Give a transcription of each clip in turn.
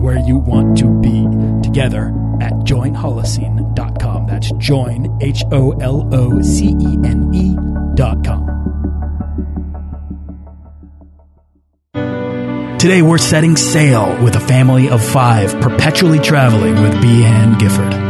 where you want to be together at joinholocene.com. That's join, H O L O C E N E.com. Today we're setting sail with a family of five, perpetually traveling with Behan Gifford.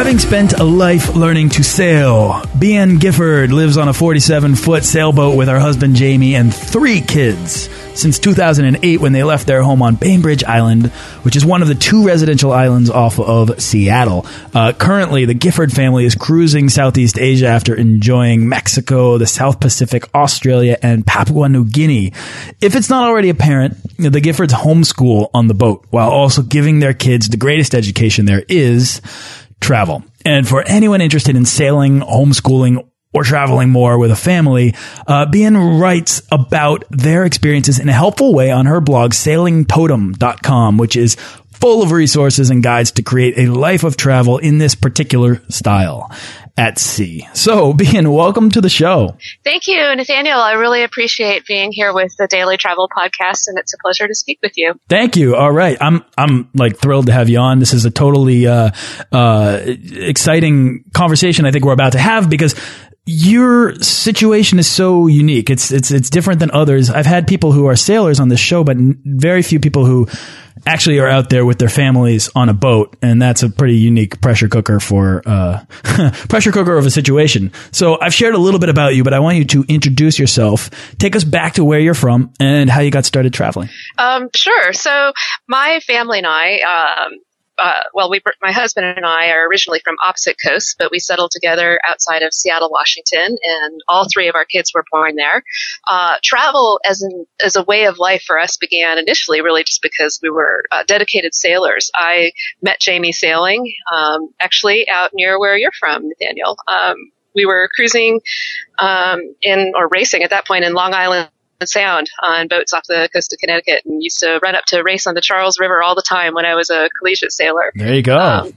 Having spent a life learning to sail, Behan Gifford lives on a 47 foot sailboat with her husband Jamie and three kids. Since 2008, when they left their home on Bainbridge Island, which is one of the two residential islands off of Seattle. Uh, currently, the Gifford family is cruising Southeast Asia after enjoying Mexico, the South Pacific, Australia, and Papua New Guinea. If it's not already apparent, the Giffords homeschool on the boat while also giving their kids the greatest education there is travel. And for anyone interested in sailing, homeschooling, or traveling more with a family, uh. Writes about their experiences in a helpful way on her blog, sailingtotem.com, which is full of resources and guides to create a life of travel in this particular style at sea. So, Behan, welcome to the show. Thank you, Nathaniel. I really appreciate being here with the Daily Travel Podcast, and it's a pleasure to speak with you. Thank you. All right, I'm I'm like thrilled to have you on. This is a totally uh, uh, exciting conversation. I think we're about to have because your situation is so unique. It's it's it's different than others. I've had people who are sailors on this show, but very few people who actually are out there with their families on a boat, and that's a pretty unique pressure cooker for uh, pressure cooker of a situation. So I've shared a little bit about you, but I want you to introduce yourself. Take us back to where you're from and how you got started traveling. Um, sure. So my family and I. Um, uh, well, we, my husband and I are originally from opposite coasts, but we settled together outside of Seattle, Washington, and all three of our kids were born there. Uh, travel as an as a way of life for us began initially really just because we were uh, dedicated sailors. I met Jamie sailing, um, actually out near where you're from, Nathaniel. Um, we were cruising um, in or racing at that point in Long Island Sound on boats off the coast of Connecticut and used to run up to race on the Charles River all the time when I was a collegiate sailor. There you go. Um,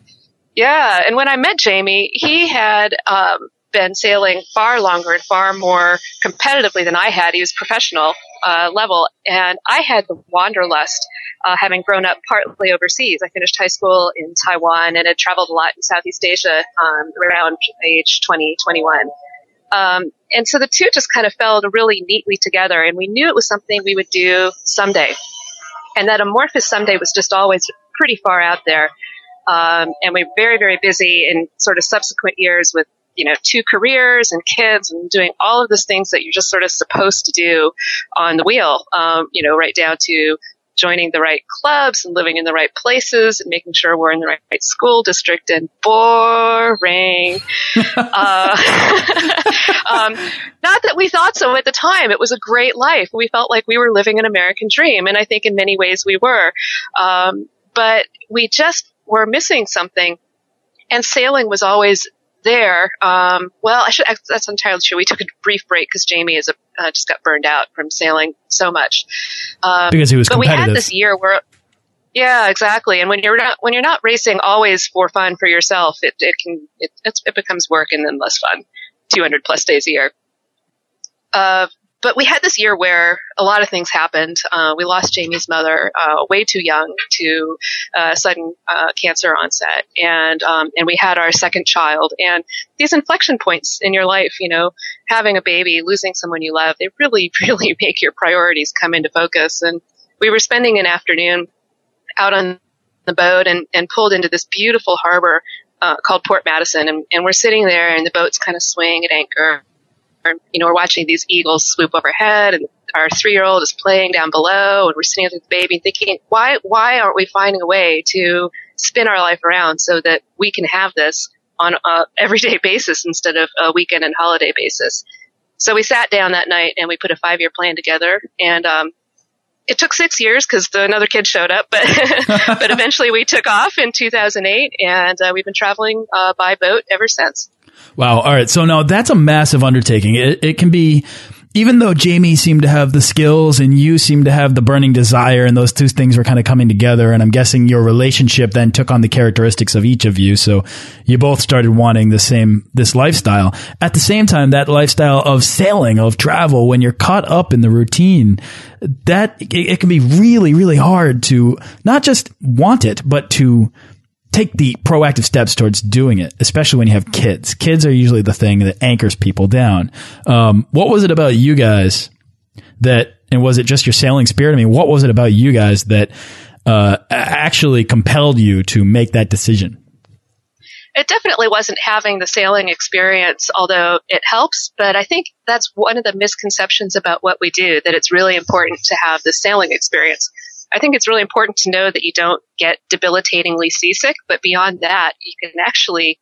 yeah. And when I met Jamie, he had um, been sailing far longer and far more competitively than I had. He was professional uh, level. And I had the wanderlust, uh, having grown up partly overseas. I finished high school in Taiwan and had traveled a lot in Southeast Asia um, around age 20, 21. Um, and so the two just kind of fell really neatly together, and we knew it was something we would do someday. And that amorphous someday was just always pretty far out there. Um, and we were very, very busy in sort of subsequent years with, you know, two careers and kids and doing all of those things that you're just sort of supposed to do on the wheel, um, you know, right down to joining the right clubs and living in the right places and making sure we're in the right, right school district and boring. uh, um, not that we thought so at the time. It was a great life. We felt like we were living an American dream. And I think in many ways we were. Um, but we just were missing something. And sailing was always there, um, well, I should, that's entirely true. We took a brief break because Jamie is a, uh, just got burned out from sailing so much. Um, because he was But we had this year where, yeah, exactly. And when you're not, when you're not racing always for fun for yourself, it, it can, it, it becomes work and then less fun. 200 plus days a year. Uh, but we had this year where a lot of things happened. Uh, we lost Jamie's mother uh, way too young to uh, sudden uh, cancer onset, and um, and we had our second child. And these inflection points in your life, you know, having a baby, losing someone you love, they really, really make your priorities come into focus. And we were spending an afternoon out on the boat and, and pulled into this beautiful harbor uh, called Port Madison, and, and we're sitting there, and the boat's kind of swaying at anchor you know, we're watching these eagles swoop overhead and our three year old is playing down below and we're sitting with the baby thinking, why, why aren't we finding a way to spin our life around so that we can have this on a everyday basis instead of a weekend and holiday basis? So we sat down that night and we put a five year plan together and, um, it took six years because another kid showed up, but but eventually we took off in 2008, and uh, we've been traveling uh, by boat ever since. Wow. All right. So now that's a massive undertaking. It, it can be, even though Jamie seemed to have the skills and you seemed to have the burning desire and those two things were kind of coming together. And I'm guessing your relationship then took on the characteristics of each of you. So you both started wanting the same, this lifestyle. At the same time, that lifestyle of sailing, of travel, when you're caught up in the routine, that it, it can be really, really hard to not just want it, but to take the proactive steps towards doing it, especially when you have kids. Kids are usually the thing that anchors people down. Um, what was it about you guys that, and was it just your sailing spirit? I mean, what was it about you guys that uh, actually compelled you to make that decision? It definitely wasn't having the sailing experience, although it helps. But I think that's one of the misconceptions about what we do, that it's really important to have the sailing experience. I think it's really important to know that you don't get debilitatingly seasick, but beyond that, you can actually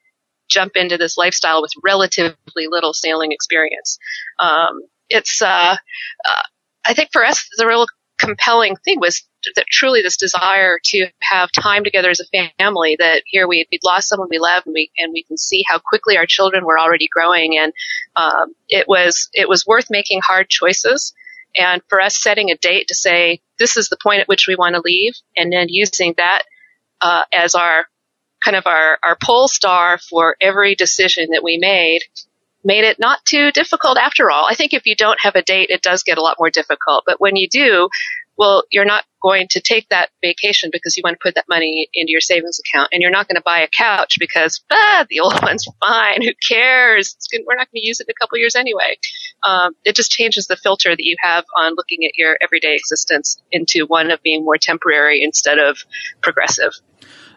jump into this lifestyle with relatively little sailing experience. Um, it's, uh, uh, I think for us, the real compelling thing was that truly this desire to have time together as a family that here we, would lost someone we love and we, and we can see how quickly our children were already growing. And, um, it was, it was worth making hard choices. And for us setting a date to say, this is the point at which we want to leave, and then using that uh, as our kind of our, our pole star for every decision that we made made it not too difficult after all. I think if you don't have a date, it does get a lot more difficult. But when you do, well, you're not going to take that vacation because you want to put that money into your savings account, and you're not going to buy a couch because ah, the old one's fine. Who cares? we're not going to use it in a couple years anyway. Um, it just changes the filter that you have on looking at your everyday existence into one of being more temporary instead of progressive.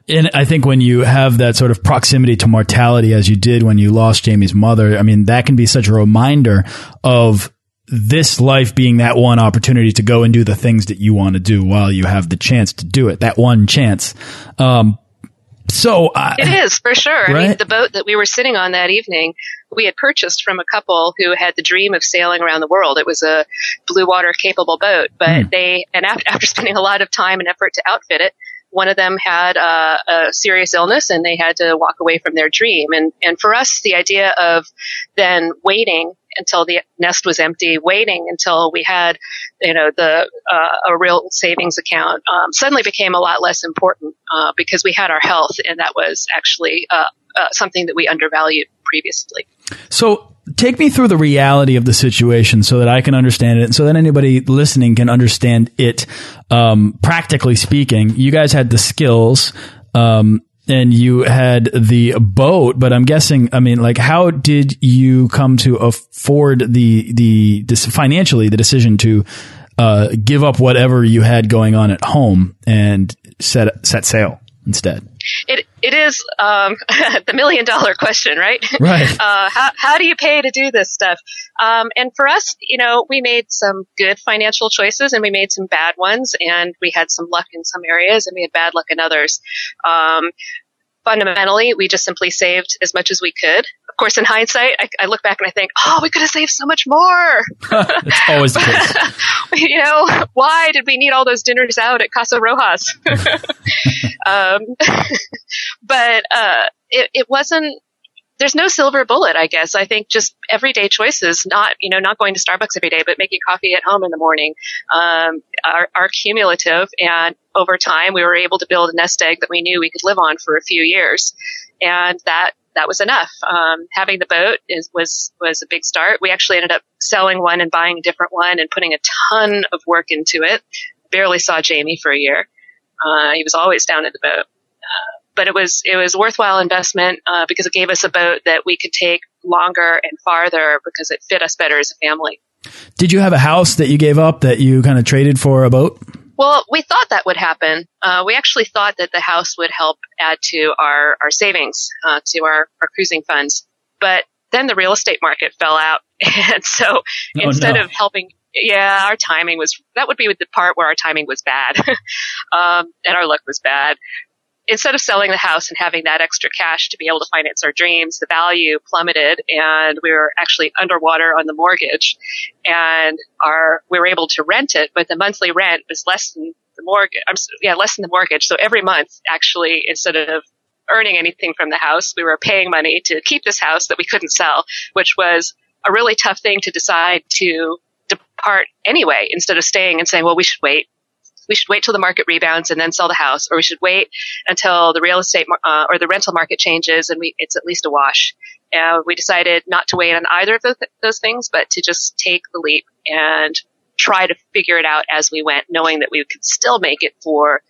And I think when you have that sort of proximity to mortality as you did when you lost Jamie's mother, I mean, that can be such a reminder of this life being that one opportunity to go and do the things that you want to do while you have the chance to do it, that one chance. Um, so uh, it is for sure. Right? I mean, the boat that we were sitting on that evening, we had purchased from a couple who had the dream of sailing around the world. It was a blue water capable boat, but mm. they, and after, after spending a lot of time and effort to outfit it, one of them had a, a serious illness and they had to walk away from their dream. And, and for us, the idea of then waiting until the nest was empty, waiting until we had, you know, the uh, a real savings account, um, suddenly became a lot less important uh, because we had our health, and that was actually uh, uh something that we undervalued previously. So take me through the reality of the situation so that I can understand it and so that anybody listening can understand it. Um, practically speaking, you guys had the skills, um, and you had the boat, but I'm guessing, I mean, like, how did you come to afford the, the, this financially, the decision to, uh, give up whatever you had going on at home and set, set sail instead? It, it is um, the million dollar question, right? Right. Uh, how, how do you pay to do this stuff? Um, and for us, you know, we made some good financial choices and we made some bad ones, and we had some luck in some areas and we had bad luck in others. Um, fundamentally, we just simply saved as much as we could. Of course, in hindsight, I, I look back and I think, oh, we could have saved so much more. it's always the case. you know, why did we need all those dinners out at Casa Rojas? um, but uh, it, it wasn't there's no silver bullet, I guess. I think just everyday choices, not, you know, not going to Starbucks every day, but making coffee at home in the morning, um, are, are cumulative. And over time, we were able to build a nest egg that we knew we could live on for a few years. And that, that was enough. Um, having the boat is, was, was a big start. We actually ended up selling one and buying a different one and putting a ton of work into it. Barely saw Jamie for a year. Uh, he was always down at the boat. But it was it was worthwhile investment uh, because it gave us a boat that we could take longer and farther because it fit us better as a family. Did you have a house that you gave up that you kind of traded for a boat? Well, we thought that would happen. Uh, we actually thought that the house would help add to our our savings, uh, to our our cruising funds. But then the real estate market fell out, and so oh, instead no. of helping yeah, our timing was, that would be the part where our timing was bad. um, and our luck was bad instead of selling the house and having that extra cash to be able to finance our dreams, the value plummeted and we were actually underwater on the mortgage and our, we were able to rent it, but the monthly rent was less than the mortgage, yeah, less than the mortgage. So every month, actually, instead of earning anything from the house, we were paying money to keep this house that we couldn't sell, which was a really tough thing to decide to depart anyway, instead of staying and saying, well, we should wait we should wait till the market rebounds and then sell the house, or we should wait until the real estate uh, or the rental market changes and we, it's at least a wash. And we decided not to wait on either of those, those things, but to just take the leap and try to figure it out as we went, knowing that we could still make it for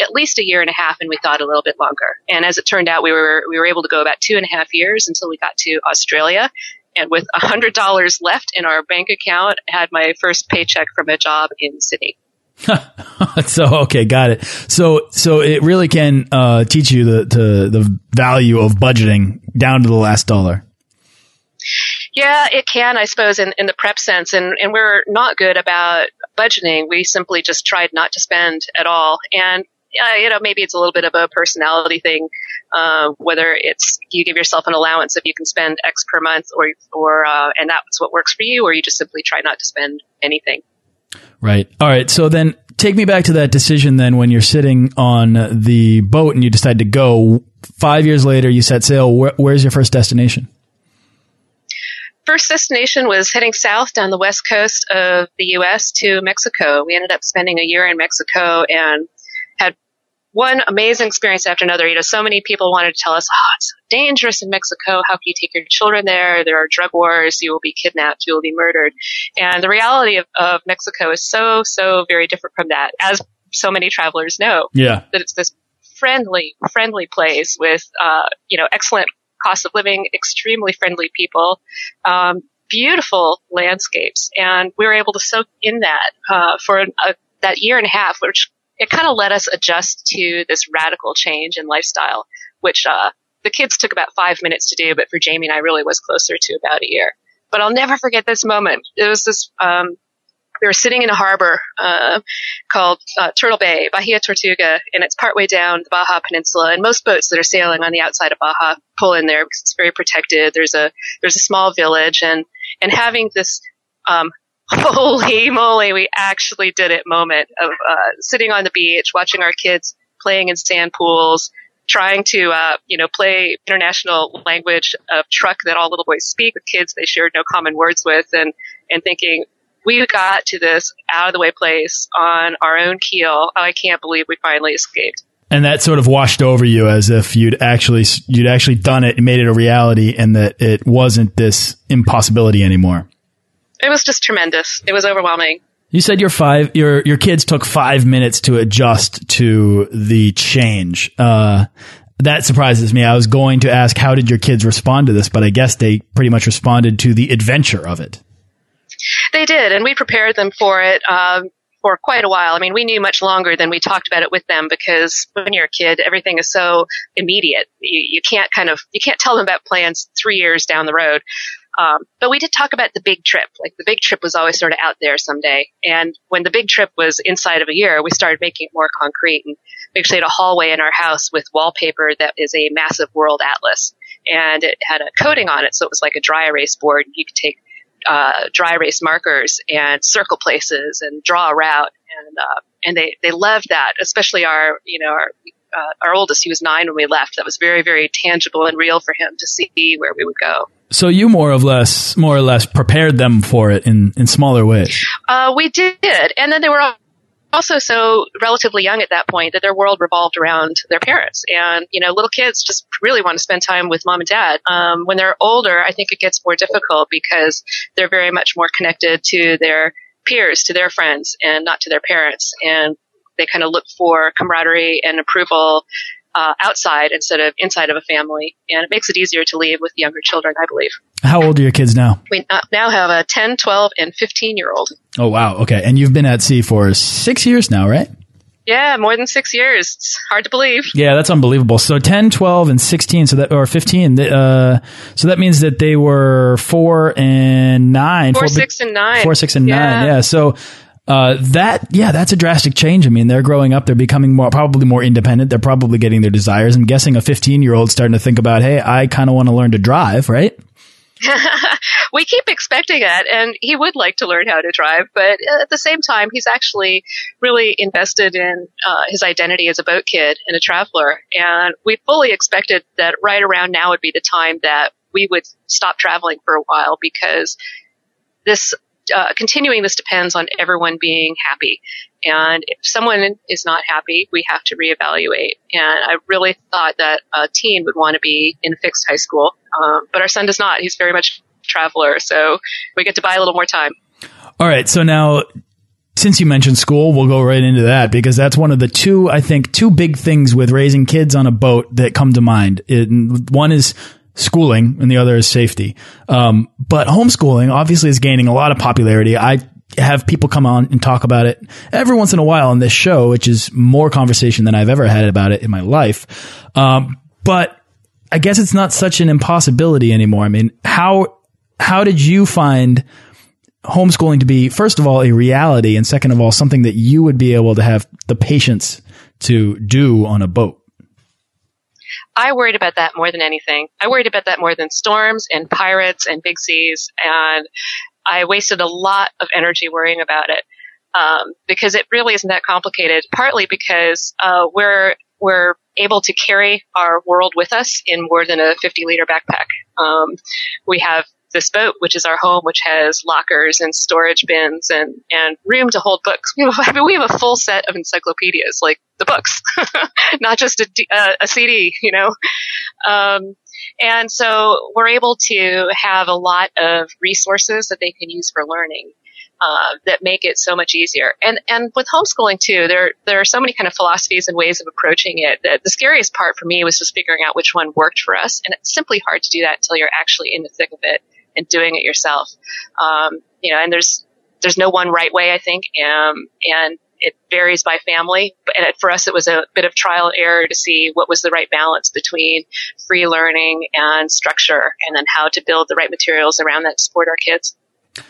at least a year and a half, and we thought a little bit longer. And as it turned out, we were we were able to go about two and a half years until we got to Australia. And with a hundred dollars left in our bank account, had my first paycheck from a job in Sydney. so okay, got it. So so it really can uh, teach you the, the the value of budgeting down to the last dollar. Yeah, it can, I suppose, in, in the prep sense. And, and we're not good about budgeting. We simply just tried not to spend at all. And, uh, you know, maybe it's a little bit of a personality thing, uh, whether it's you give yourself an allowance if you can spend X per month or, or, uh, and that's what works for you, or you just simply try not to spend anything. Right. All right. So then take me back to that decision then when you're sitting on the boat and you decide to go. Five years later, you set sail. Where, where's your first destination? First destination was heading south down the west coast of the U.S. to Mexico. We ended up spending a year in Mexico and one amazing experience after another. You know, so many people wanted to tell us, oh, it's so dangerous in Mexico. How can you take your children there? There are drug wars. You will be kidnapped. You will be murdered. And the reality of, of Mexico is so, so very different from that, as so many travelers know. Yeah. That it's this friendly, friendly place with, uh, you know, excellent cost of living, extremely friendly people, um, beautiful landscapes. And we were able to soak in that, uh, for a, that year and a half, which it kind of let us adjust to this radical change in lifestyle, which uh, the kids took about five minutes to do, but for Jamie and I really was closer to about a year. But I'll never forget this moment. It was this. Um, we were sitting in a harbor uh, called uh, Turtle Bay, Bahia Tortuga, and it's partway down the Baja Peninsula. And most boats that are sailing on the outside of Baja pull in there because it's very protected. There's a there's a small village, and and having this um, holy moly, we actually did it moment of uh, sitting on the beach, watching our kids playing in sand pools, trying to, uh, you know, play international language of truck that all little boys speak with kids they shared no common words with and, and thinking, we got to this out of the way place on our own keel. Oh, I can't believe we finally escaped. And that sort of washed over you as if you'd actually you'd actually done it and made it a reality, and that it wasn't this impossibility anymore it was just tremendous. It was overwhelming. You said your five your your kids took five minutes to adjust to the change. Uh, that surprises me. I was going to ask how did your kids respond to this, but I guess they pretty much responded to the adventure of it. They did, and we prepared them for it um, for quite a while. I mean, we knew much longer than we talked about it with them because when you're a kid, everything is so immediate. You, you can't kind of you can't tell them about plans three years down the road. Um, but we did talk about the big trip. Like the big trip was always sort of out there someday. And when the big trip was inside of a year, we started making it more concrete. And we actually had a hallway in our house with wallpaper that is a massive world atlas. And it had a coating on it, so it was like a dry erase board. You could take uh, dry erase markers and circle places and draw a route. And uh, and they they loved that, especially our you know our uh, our oldest, he was nine when we left. That was very, very tangible and real for him to see where we would go. So you more or less, more or less prepared them for it in, in smaller ways. Uh, we did. And then they were also so relatively young at that point that their world revolved around their parents. And, you know, little kids just really want to spend time with mom and dad. Um, when they're older, I think it gets more difficult because they're very much more connected to their peers, to their friends, and not to their parents. And they kind of look for camaraderie and approval uh, outside instead of inside of a family. And it makes it easier to leave with younger children, I believe. How old are your kids now? We uh, now have a 10, 12, and 15 year old. Oh, wow. Okay. And you've been at sea for six years now, right? Yeah, more than six years. It's hard to believe. Yeah, that's unbelievable. So 10, 12, and 16, so that, or 15, uh, so that means that they were four and nine. Four, four six, and nine. Four, six, and yeah. nine. Yeah. So, uh, that yeah, that's a drastic change. I mean, they're growing up, they're becoming more probably more independent. They're probably getting their desires. I'm guessing a 15 year old starting to think about, hey, I kind of want to learn to drive, right? we keep expecting it, and he would like to learn how to drive, but at the same time, he's actually really invested in uh, his identity as a boat kid and a traveler. And we fully expected that right around now would be the time that we would stop traveling for a while because this uh, continuing this depends on everyone being happy. And if someone is not happy, we have to reevaluate. And I really thought that a teen would want to be in fixed high school, um, but our son does not. He's very much a traveler, so we get to buy a little more time. All right, so now since you mentioned school, we'll go right into that because that's one of the two, I think, two big things with raising kids on a boat that come to mind. It, one is schooling and the other is safety. Um, but homeschooling obviously is gaining a lot of popularity. I have people come on and talk about it every once in a while on this show, which is more conversation than I've ever had about it in my life. Um, but I guess it's not such an impossibility anymore. I mean, how, how did you find homeschooling to be, first of all, a reality, and second of all, something that you would be able to have the patience to do on a boat? I worried about that more than anything. I worried about that more than storms and pirates and big seas. And I wasted a lot of energy worrying about it. Um, because it really isn't that complicated, partly because, uh, we're, we're able to carry our world with us in more than a 50 liter backpack. Um, we have this boat, which is our home, which has lockers and storage bins and, and room to hold books. We have, I mean, we have a full set of encyclopedias, like the books, not just a, uh, a, CD, you know. Um, and so we're able to have a lot of resources that they can use for learning. Uh, that make it so much easier. And and with homeschooling too, there there are so many kind of philosophies and ways of approaching it. That the scariest part for me was just figuring out which one worked for us. And it's simply hard to do that until you're actually in the thick of it and doing it yourself. Um, you know, and there's there's no one right way, I think, um, and it varies by family. And it, for us, it was a bit of trial and error to see what was the right balance between free learning and structure, and then how to build the right materials around that to support our kids.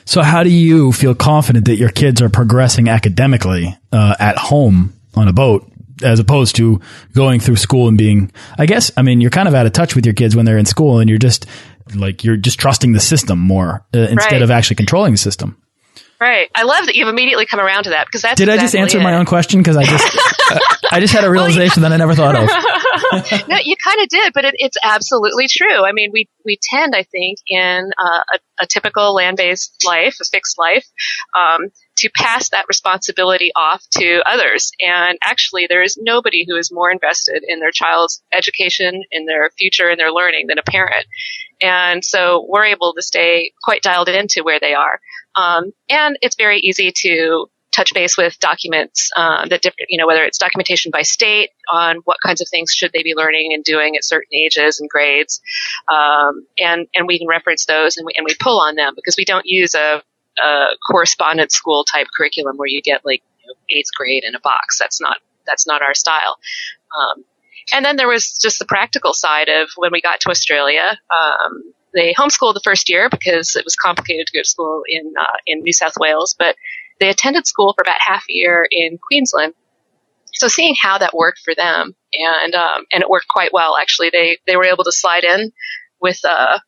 So, how do you feel confident that your kids are progressing academically uh, at home on a boat as opposed to going through school and being, I guess, I mean, you're kind of out of touch with your kids when they're in school and you're just like you're just trusting the system more uh, instead right. of actually controlling the system. Right. I love that you've immediately come around to that because that's. Did exactly I just answer it. my own question? Because I just, uh, I just had a realization well, that I never thought of. no, you kind of did, but it, it's absolutely true. I mean, we we tend, I think, in uh, a, a, typical land-based life, a fixed life, um, to pass that responsibility off to others. And actually, there is nobody who is more invested in their child's education, in their future, in their learning than a parent. And so we're able to stay quite dialed into where they are. Um, and it's very easy to touch base with documents uh, that different, you know, whether it's documentation by state on what kinds of things should they be learning and doing at certain ages and grades, um, and and we can reference those and we and we pull on them because we don't use a, a correspondence school type curriculum where you get like you know, eighth grade in a box. That's not that's not our style. Um, and then there was just the practical side of when we got to Australia. Um, they homeschooled the first year because it was complicated to go to school in uh, in New South Wales, but they attended school for about half a year in Queensland. So seeing how that worked for them, and um, and it worked quite well actually. They they were able to slide in with uh,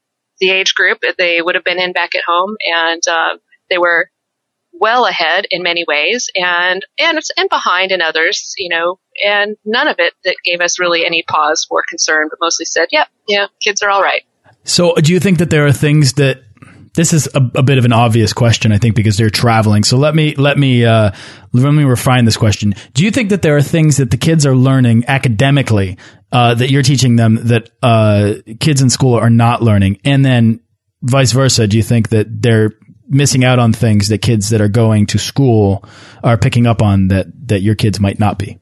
the age group they would have been in back at home, and uh, they were well ahead in many ways and and it's and behind in others you know and none of it that gave us really any pause for concern but mostly said yep yeah, yeah kids are all right so do you think that there are things that this is a, a, bit of an obvious question, I think, because they're traveling. So let me let me uh, let me refine this question. Do you think that there are things that the kids are learning academically uh, that you're teaching them that uh, kids in school are not learning, and then vice versa? Do you think that they're missing out on things that kids that are going to school are picking up on that that your kids might not be?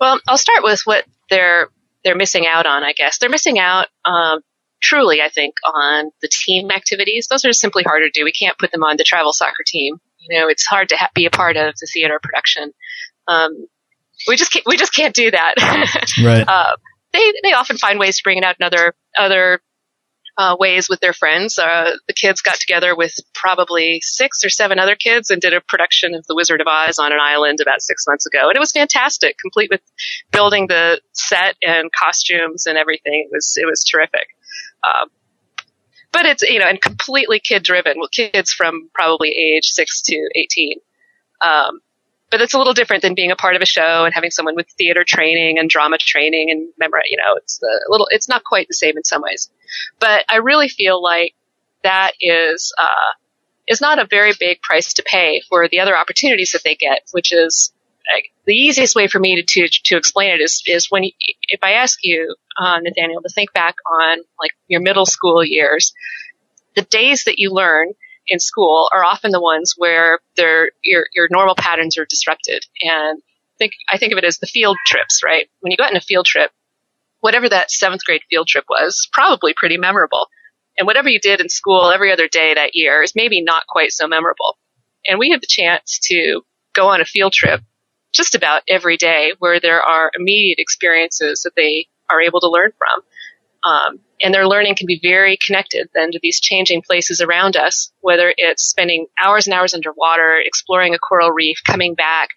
Well, I'll start with what they're they're missing out on. I guess they're missing out um, truly. I think on the team activities. Those are simply harder to do. We can't put them on the travel soccer team. You know, it's hard to ha- be a part of the theater production. Um, we just can't, we just can't do that. right. Uh, they they often find ways to bring it out in other other uh, ways with their friends. Uh, the kids got together with probably six or seven other kids and did a production of The Wizard of Oz on an island about six months ago, and it was fantastic, complete with building the set and costumes and everything. It was it was terrific. Um, but it's you know and completely kid driven with kids from probably age six to eighteen. Um, but it's a little different than being a part of a show and having someone with theater training and drama training and memory. You know, it's a little, it's not quite the same in some ways. But I really feel like that is uh, is not a very big price to pay for the other opportunities that they get, which is like, the easiest way for me to, to, to explain it is is when you, if I ask you, uh, Nathaniel, to think back on like your middle school years, the days that you learn in school are often the ones where your your normal patterns are disrupted. And think I think of it as the field trips, right? When you go out on a field trip, whatever that seventh grade field trip was, probably pretty memorable. And whatever you did in school every other day that year is maybe not quite so memorable. And we have the chance to go on a field trip just about every day where there are immediate experiences that they are able to learn from. Um, and their learning can be very connected then to these changing places around us, whether it's spending hours and hours underwater, exploring a coral reef, coming back,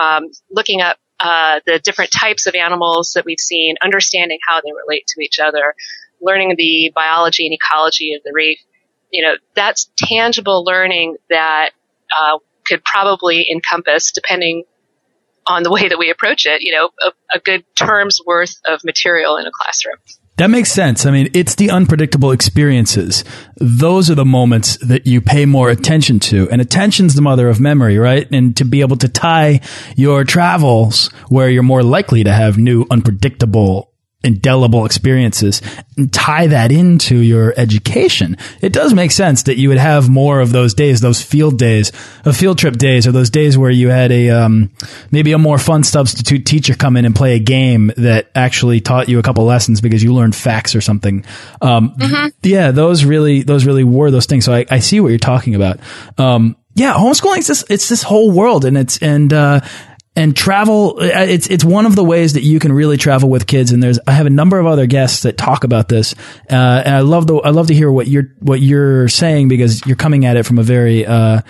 um, looking up uh, the different types of animals that we've seen, understanding how they relate to each other, learning the biology and ecology of the reef. You know, that's tangible learning that uh, could probably encompass, depending on the way that we approach it, you know, a, a good term's worth of material in a classroom. That makes sense. I mean, it's the unpredictable experiences. Those are the moments that you pay more attention to. And attention's the mother of memory, right? And to be able to tie your travels where you're more likely to have new unpredictable indelible experiences and tie that into your education. It does make sense that you would have more of those days, those field days, of field trip days, or those days where you had a um, maybe a more fun substitute teacher come in and play a game that actually taught you a couple lessons because you learned facts or something. Um, mm -hmm. Yeah, those really those really were those things. So I, I see what you're talking about. Um, yeah, homeschooling is this it's this whole world, and it's and uh, and travel uh, it's it's one of the ways that you can really travel with kids and there's I have a number of other guests that talk about this uh, and I love the I love to hear what you're what you're saying because you're coming at it from a very uh,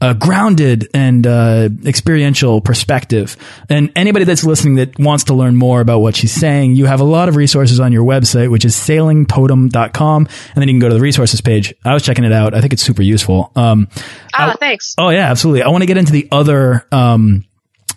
uh, grounded and uh, experiential perspective. And anybody that's listening that wants to learn more about what she's saying, you have a lot of resources on your website, which is sailingtotem.com. And then you can go to the resources page. I was checking it out. I think it's super useful. Um, oh, I, thanks. Oh, yeah, absolutely. I want to get into the other um,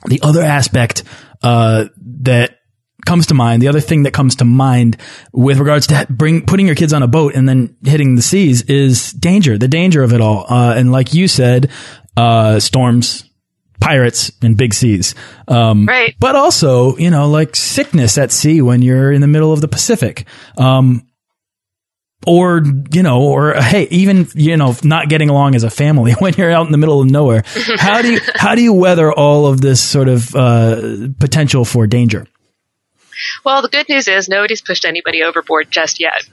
the other aspect uh, that comes to mind, the other thing that comes to mind with regards to bring putting your kids on a boat and then hitting the seas is danger, the danger of it all. Uh, and like you said, uh, storms, pirates, and big seas. Um, right. But also, you know, like sickness at sea when you're in the middle of the Pacific. Um, or you know or hey even you know not getting along as a family when you're out in the middle of nowhere. How do you how do you weather all of this sort of uh, potential for danger? Well the good news is nobody's pushed anybody overboard just yet.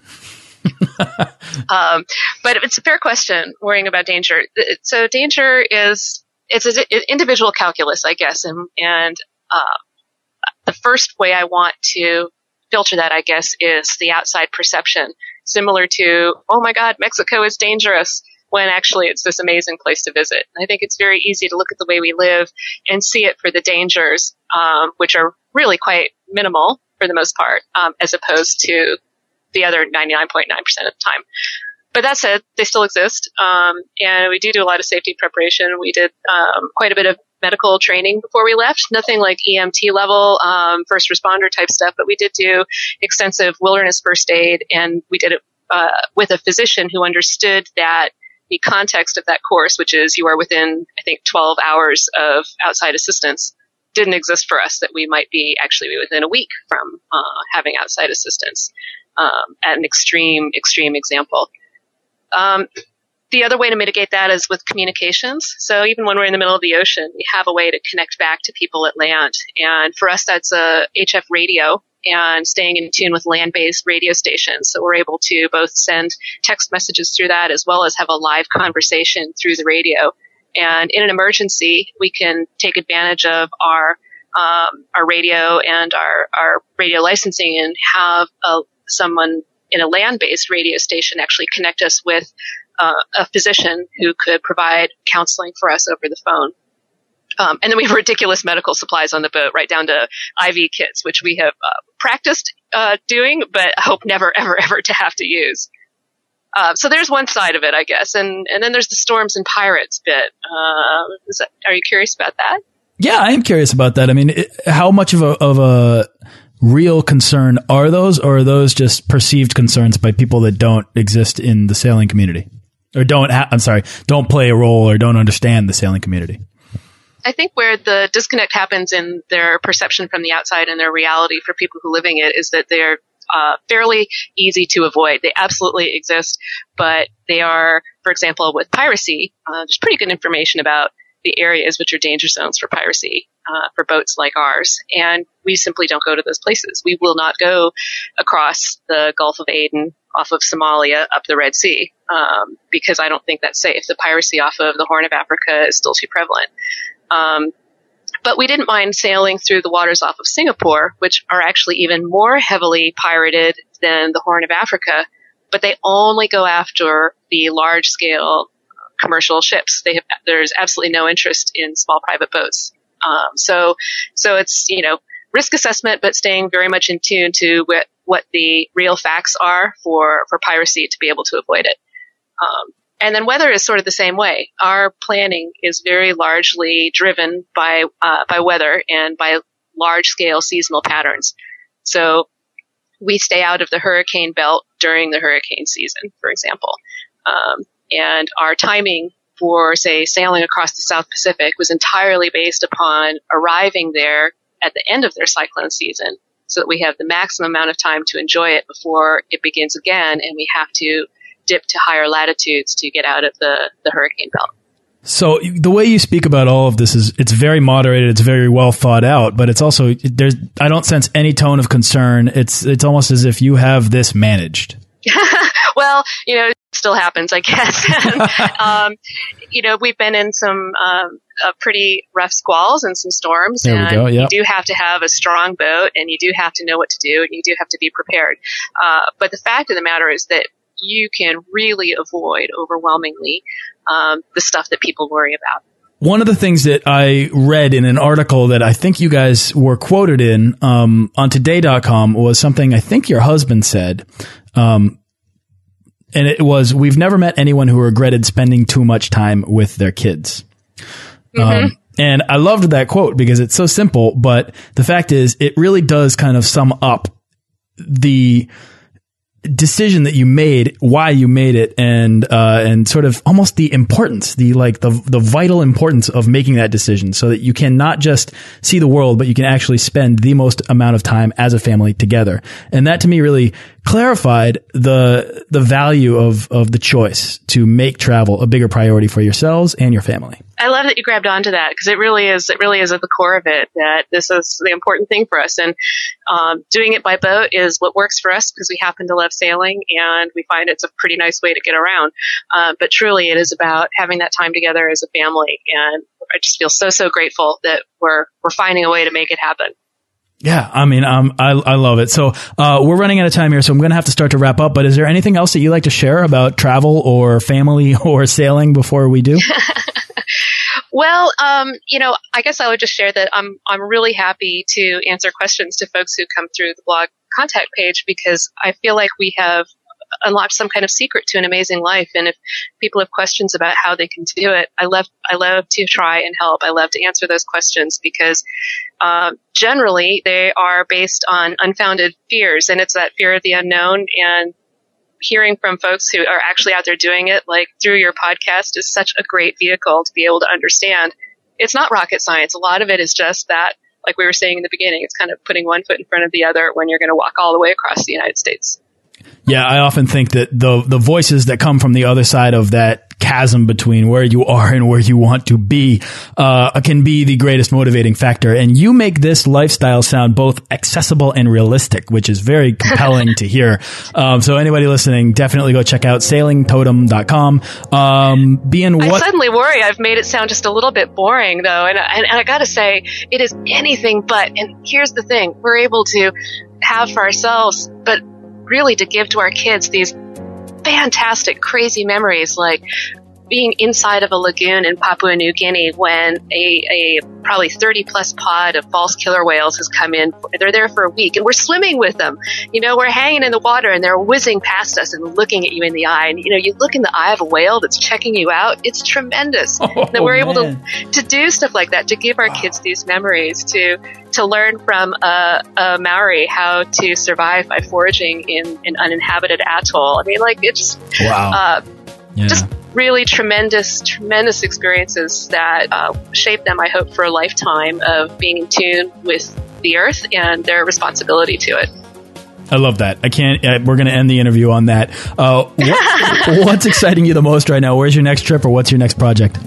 Um, but it's a fair question worrying about danger. So danger is it's an individual calculus i guess and and uh, the first way i want to filter that i guess is the outside perception similar to, oh my God, Mexico is dangerous, when actually it's this amazing place to visit. I think it's very easy to look at the way we live and see it for the dangers, um, which are really quite minimal for the most part, um, as opposed to the other 99.9% of the time. but that said, they still exist, um, and we do do a lot of safety preparation. We did um, quite a bit of medical training before we left. Nothing like EMT level, um, first responder type stuff, but we did do extensive wilderness first aid, and we did it uh, with a physician who understood that the context of that course, which is you are within, I think, 12 hours of outside assistance, didn't exist for us. That we might be actually within a week from uh, having outside assistance. Um, at an extreme, extreme example. Um, the other way to mitigate that is with communications. So even when we're in the middle of the ocean, we have a way to connect back to people at land. And for us, that's a HF radio and staying in tune with land-based radio stations. So we're able to both send text messages through that as well as have a live conversation through the radio. And in an emergency, we can take advantage of our um, our radio and our, our radio licensing and have a, someone in a land-based radio station actually connect us with uh, a physician who could provide counseling for us over the phone. Um, and then we have ridiculous medical supplies on the boat, right down to IV kits, which we have uh, practiced uh, doing, but hope never, ever, ever to have to use. Uh, so there's one side of it, I guess, and and then there's the storms and pirates bit. Uh, that, are you curious about that? Yeah, I am curious about that. I mean, it, how much of a of a real concern are those, or are those just perceived concerns by people that don't exist in the sailing community? Or don't I'm sorry, don't play a role or don't understand the sailing community. I think where the disconnect happens in their perception from the outside and their reality for people who living it is that they're uh, fairly easy to avoid. They absolutely exist, but they are, for example, with piracy, uh, there's pretty good information about the areas which are danger zones for piracy uh, for boats like ours. And we simply don't go to those places. We will not go across the Gulf of Aden off of Somalia up the Red Sea um, because I don't think that's safe. The piracy off of the Horn of Africa is still too prevalent. Um, but we didn't mind sailing through the waters off of Singapore, which are actually even more heavily pirated than the Horn of Africa. But they only go after the large scale commercial ships. They have, there's absolutely no interest in small private boats. Um, so, so it's, you know, risk assessment, but staying very much in tune to what, what the real facts are for, for piracy to be able to avoid it. Um, and then weather is sort of the same way. Our planning is very largely driven by, uh, by weather and by large scale seasonal patterns. So we stay out of the hurricane belt during the hurricane season, for example. Um, and our timing for, say, sailing across the South Pacific was entirely based upon arriving there at the end of their cyclone season so that we have the maximum amount of time to enjoy it before it begins again and we have to dip to higher latitudes to get out of the, the hurricane belt. So the way you speak about all of this is it's very moderated, it's very well thought out, but it's also there's I don't sense any tone of concern. It's it's almost as if you have this managed. well, you know, it still happens, I guess. um, you know, we've been in some um, uh, pretty rough squalls and some storms, there and go, yep. you do have to have a strong boat, and you do have to know what to do, and you do have to be prepared. Uh, but the fact of the matter is that you can really avoid overwhelmingly um, the stuff that people worry about. One of the things that I read in an article that I think you guys were quoted in um, on today.com was something I think your husband said. Um, and it was we've never met anyone who regretted spending too much time with their kids. Mm -hmm. um, and I loved that quote because it's so simple, but the fact is, it really does kind of sum up the decision that you made, why you made it, and uh, and sort of almost the importance, the like the the vital importance of making that decision, so that you can not just see the world, but you can actually spend the most amount of time as a family together. And that to me really clarified the the value of of the choice to make travel a bigger priority for yourselves and your family. I love that you grabbed onto that because it really is. It really is at the core of it that this is the important thing for us. And um, doing it by boat is what works for us because we happen to love sailing and we find it's a pretty nice way to get around. Uh, but truly, it is about having that time together as a family. And I just feel so so grateful that we're we're finding a way to make it happen. Yeah, I mean, um, I I love it. So uh, we're running out of time here, so I'm going to have to start to wrap up. But is there anything else that you like to share about travel or family or sailing before we do? Well, um, you know, I guess I would just share that I'm I'm really happy to answer questions to folks who come through the blog contact page because I feel like we have unlocked some kind of secret to an amazing life. And if people have questions about how they can do it, I love I love to try and help. I love to answer those questions because um, generally they are based on unfounded fears, and it's that fear of the unknown and hearing from folks who are actually out there doing it, like through your podcast, is such a great vehicle to be able to understand. It's not rocket science. A lot of it is just that, like we were saying in the beginning, it's kind of putting one foot in front of the other when you're going to walk all the way across the United States. Yeah, I often think that the the voices that come from the other side of that chasm between where you are and where you want to be uh, can be the greatest motivating factor. And you make this lifestyle sound both accessible and realistic, which is very compelling to hear. Um, so anybody listening, definitely go check out sailingtotem.com. Um, being what I suddenly worry I've made it sound just a little bit boring though, and, and, and I got to say it is anything but. And here's the thing: we're able to have for ourselves, but really to give to our kids these fantastic, crazy memories like being inside of a lagoon in Papua New Guinea when a, a probably 30 plus pod of false killer whales has come in. They're there for a week and we're swimming with them. You know, we're hanging in the water and they're whizzing past us and looking at you in the eye. And, you know, you look in the eye of a whale that's checking you out. It's tremendous oh, that we're man. able to, to do stuff like that, to give our wow. kids these memories, to, to learn from a, a, Maori how to survive by foraging in an uninhabited atoll. I mean, like, it's, wow. Uh, yeah. just really tremendous, tremendous experiences that uh, shape them, I hope, for a lifetime of being in tune with the earth and their responsibility to it. I love that. I can't. Uh, we're going to end the interview on that. Uh, what, what's exciting you the most right now? Where's your next trip, or what's your next project?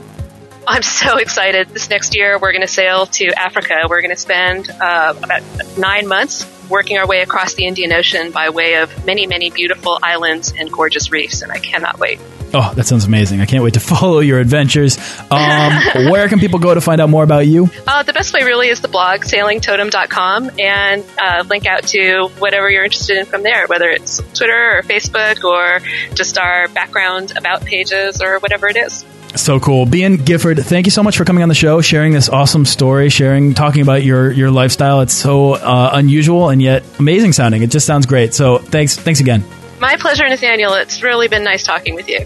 I'm so excited. This next year, we're going to sail to Africa. We're going to spend uh, about nine months working our way across the Indian Ocean by way of many, many beautiful islands and gorgeous reefs, and I cannot wait. Oh, that sounds amazing. I can't wait to follow your adventures. Um, where can people go to find out more about you? Uh, the best way really is the blog, sailingtotem.com, and uh, link out to whatever you're interested in from there, whether it's Twitter or Facebook or just our background about pages or whatever it is. So cool. Behan Gifford, thank you so much for coming on the show, sharing this awesome story, sharing, talking about your, your lifestyle. It's so uh, unusual and yet amazing sounding. It just sounds great. So thanks, thanks again. My pleasure, Nathaniel. It's really been nice talking with you.